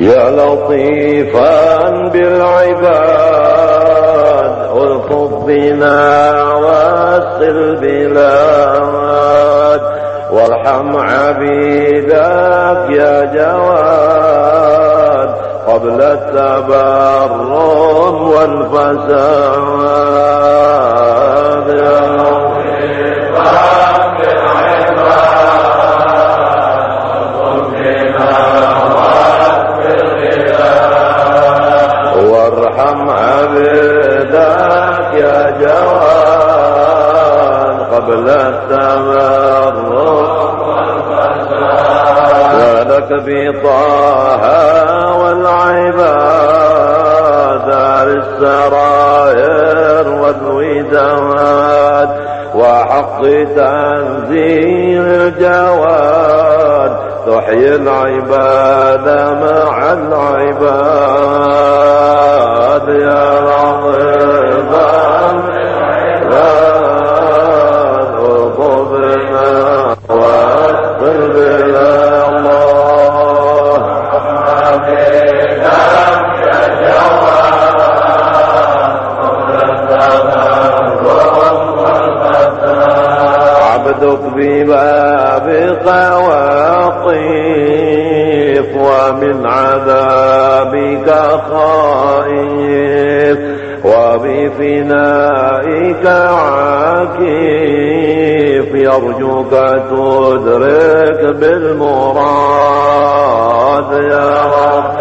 يا لطيفا بالعباد الطف بنا واسل بلاد وارحم عبيدك يا جواد قبل التبرم والفساد. يا وارحم قبل التمرد ولك بطه والعباد دار السراير والوداد وحق تنزيل الجواد تحيي العباد مع العباد يا يرجوك تدرك بالمراد يا رب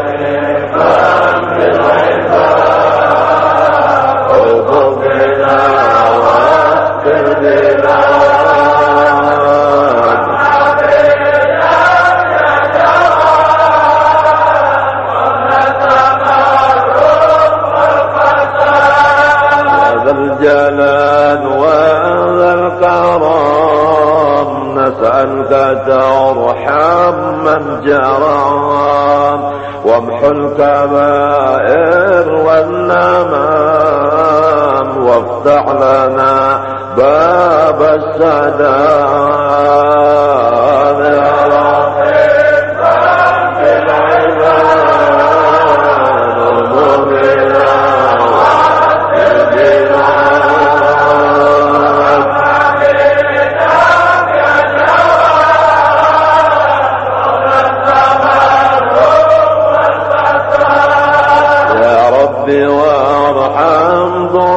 الجلال وذا الكرم نسألك ترحم من جرى وامحو الكبائر والنمام وافتح لنا باب السداد.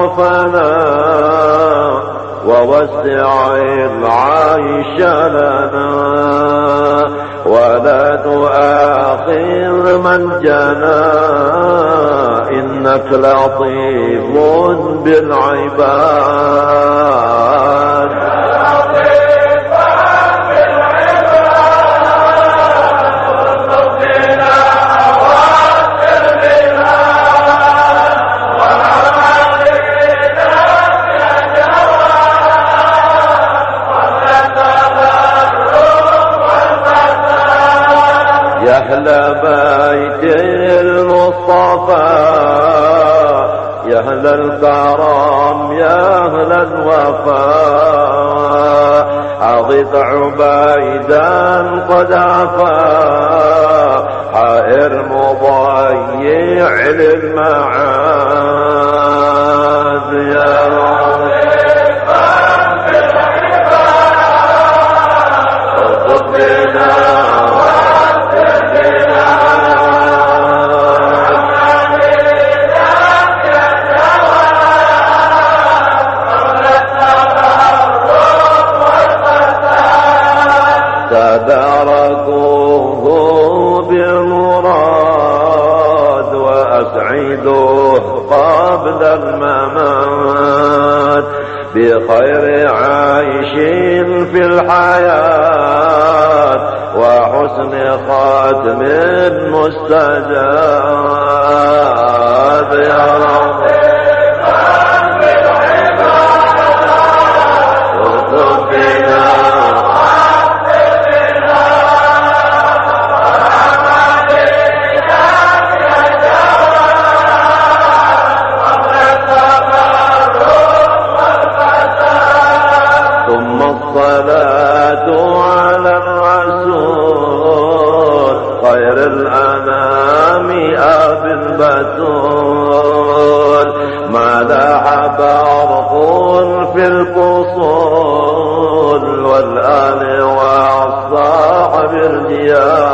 ضعفنا ووسع العيش لنا ولا تؤاخذ من جنى إنك لطيف بالعباد. أهل الكرم يا أهل الوفاء. أغث عبيدا قد عفا. حائر مضيع للمعاد يا رب ربنا تداركوه بالمراد وأسعدوه قبل الممات بخير عيش في الحياة وحسن خاتم مستجاب. يا رب. في الفصول والآل والصاحب الجياد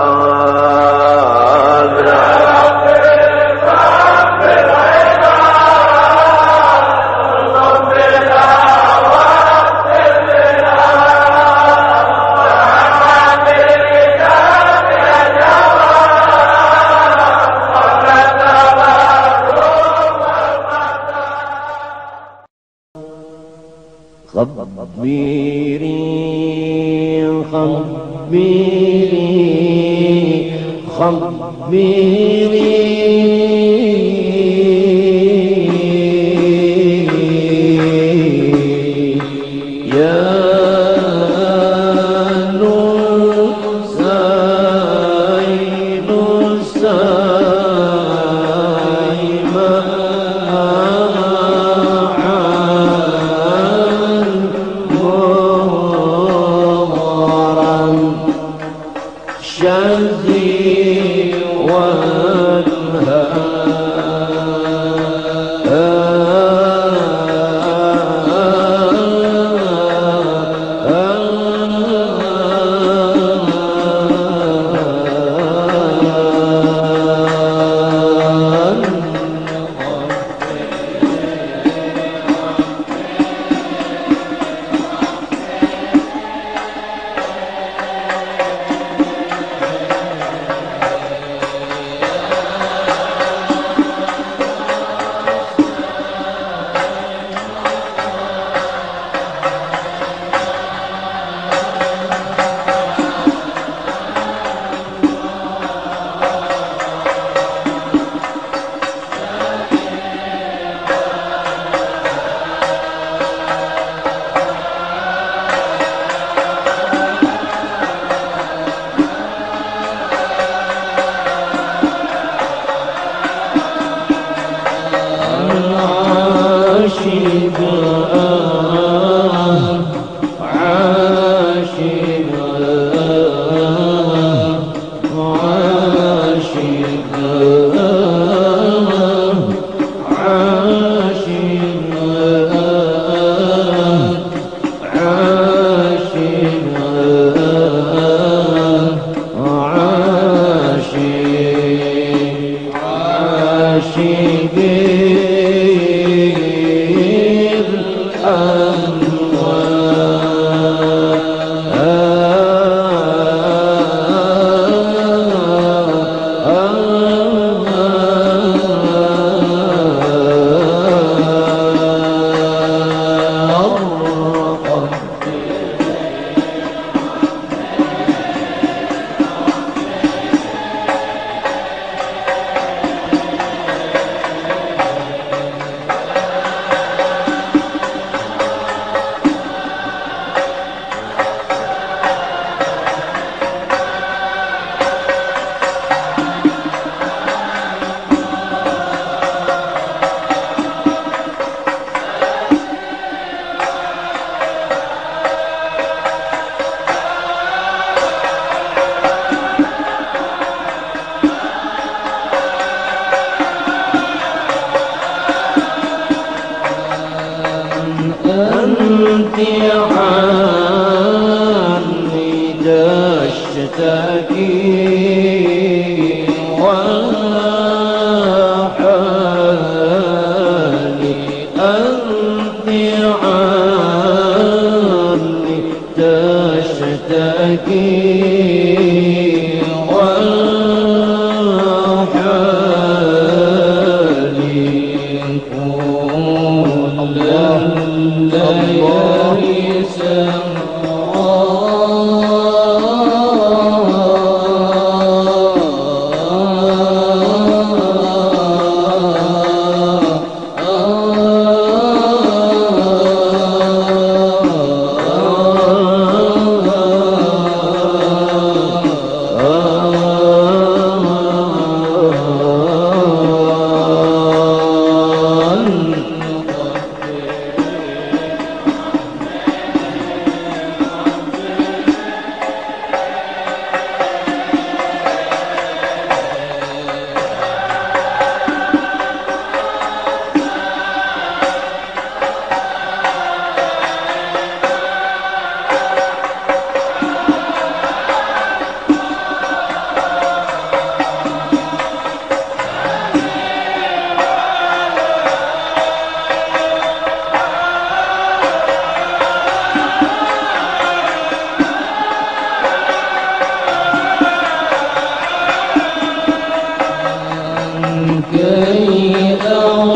كي أرى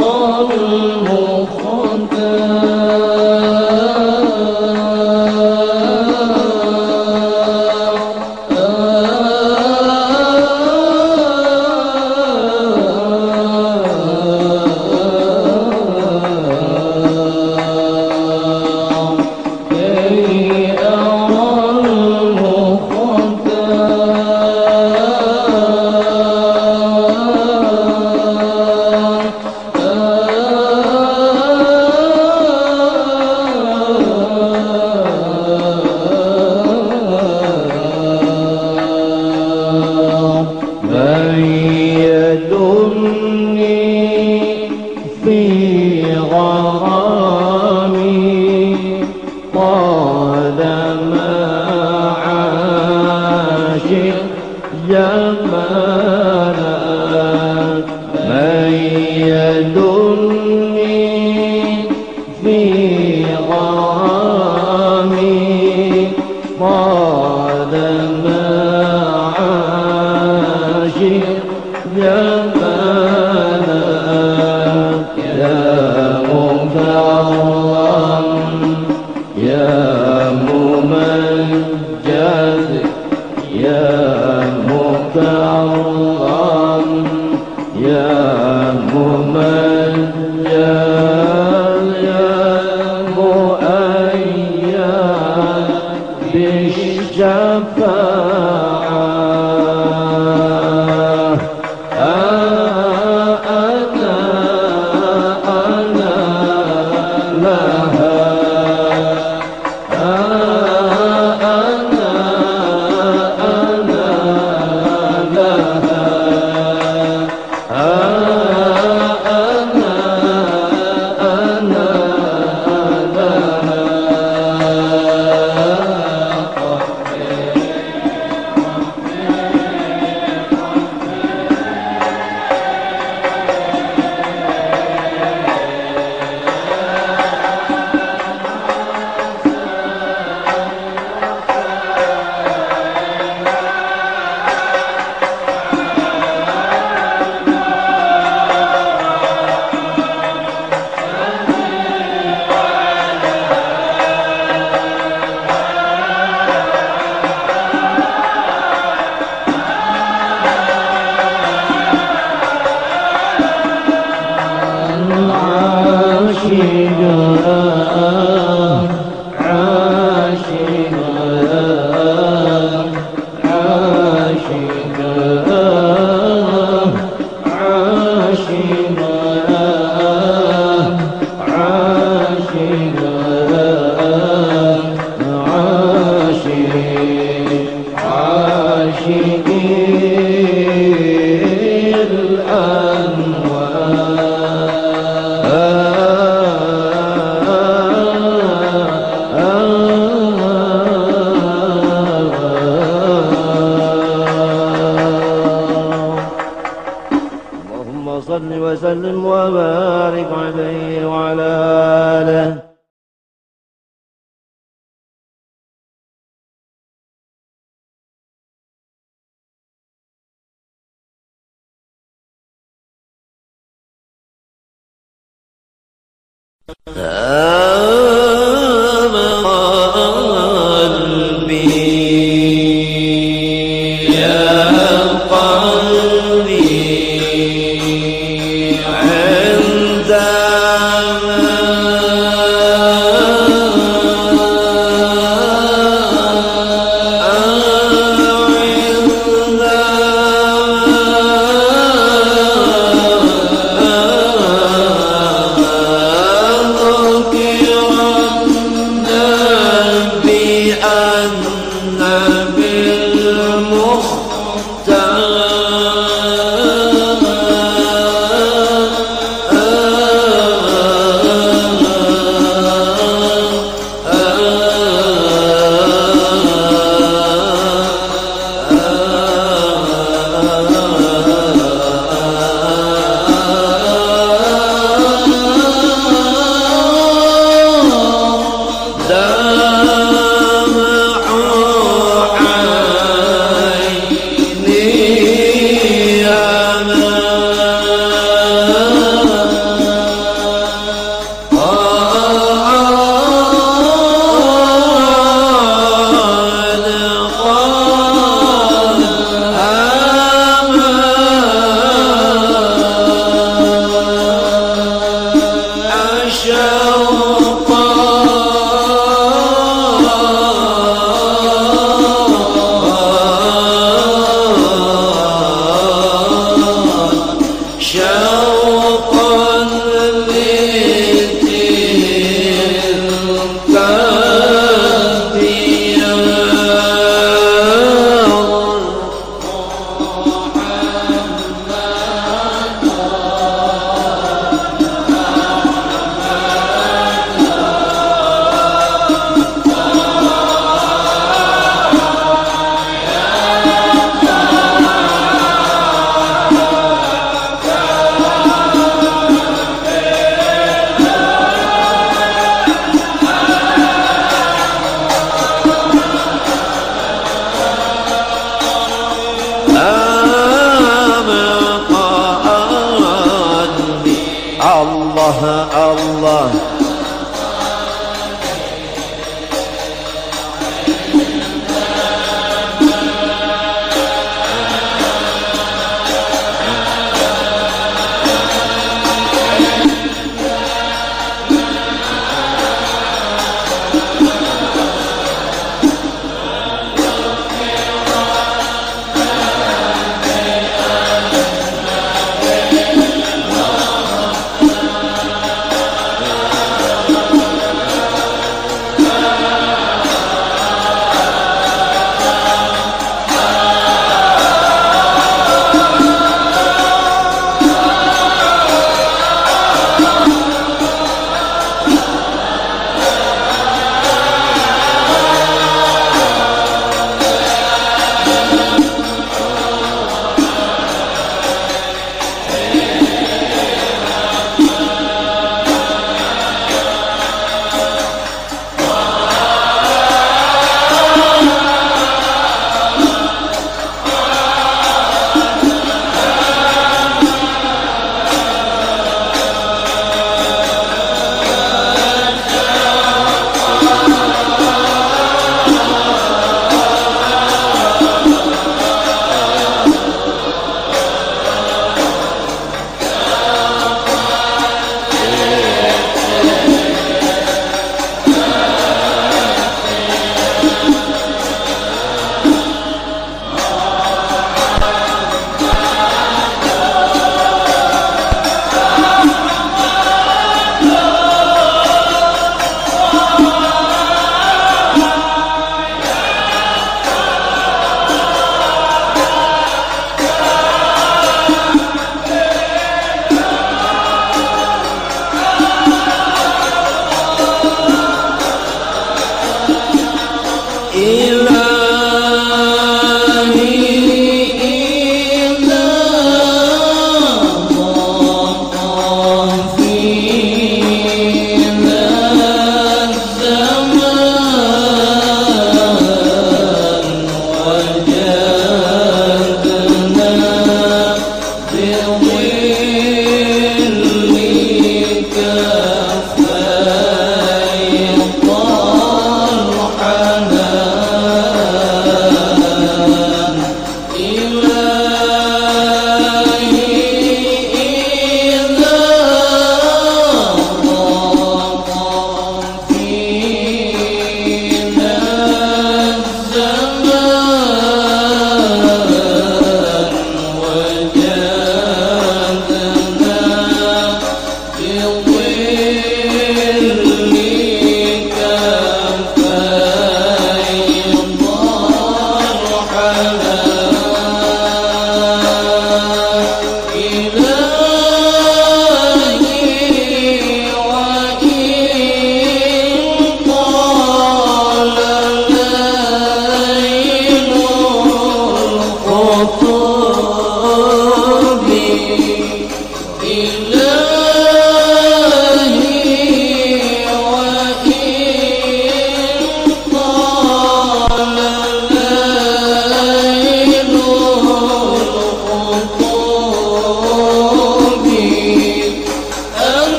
Allah.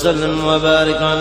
وسلم وبارك عليه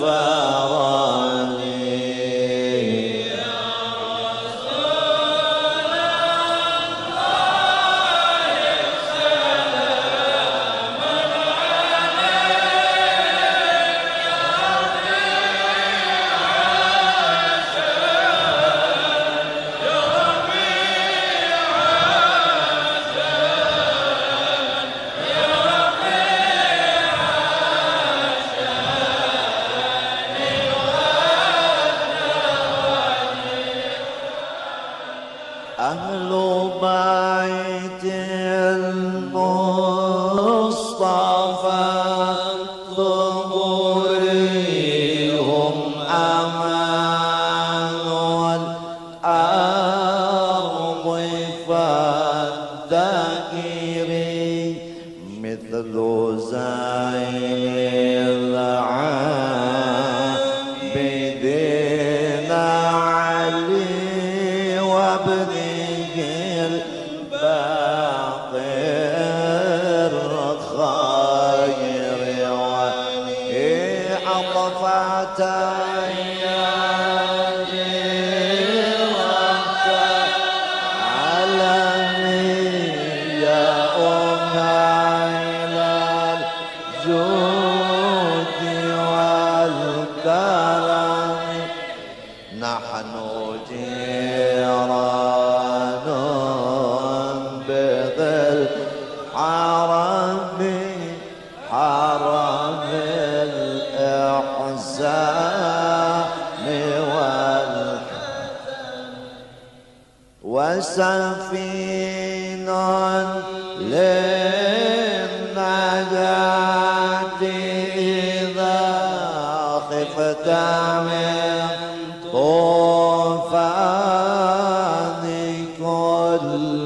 Mustafa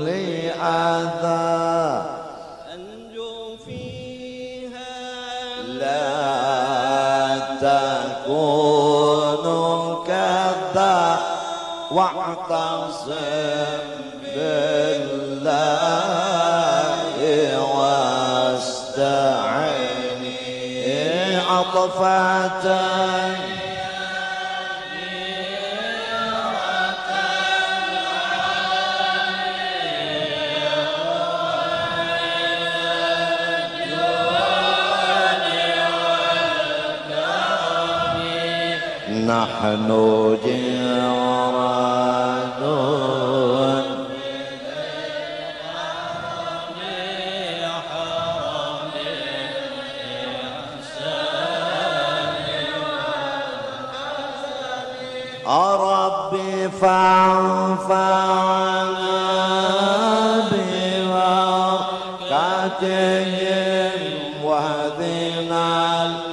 لي عذاب تكون كذا واعتصم بالله واستعن عطفة نحن جيران. ربي فانفعنا ببركتهم واهدنا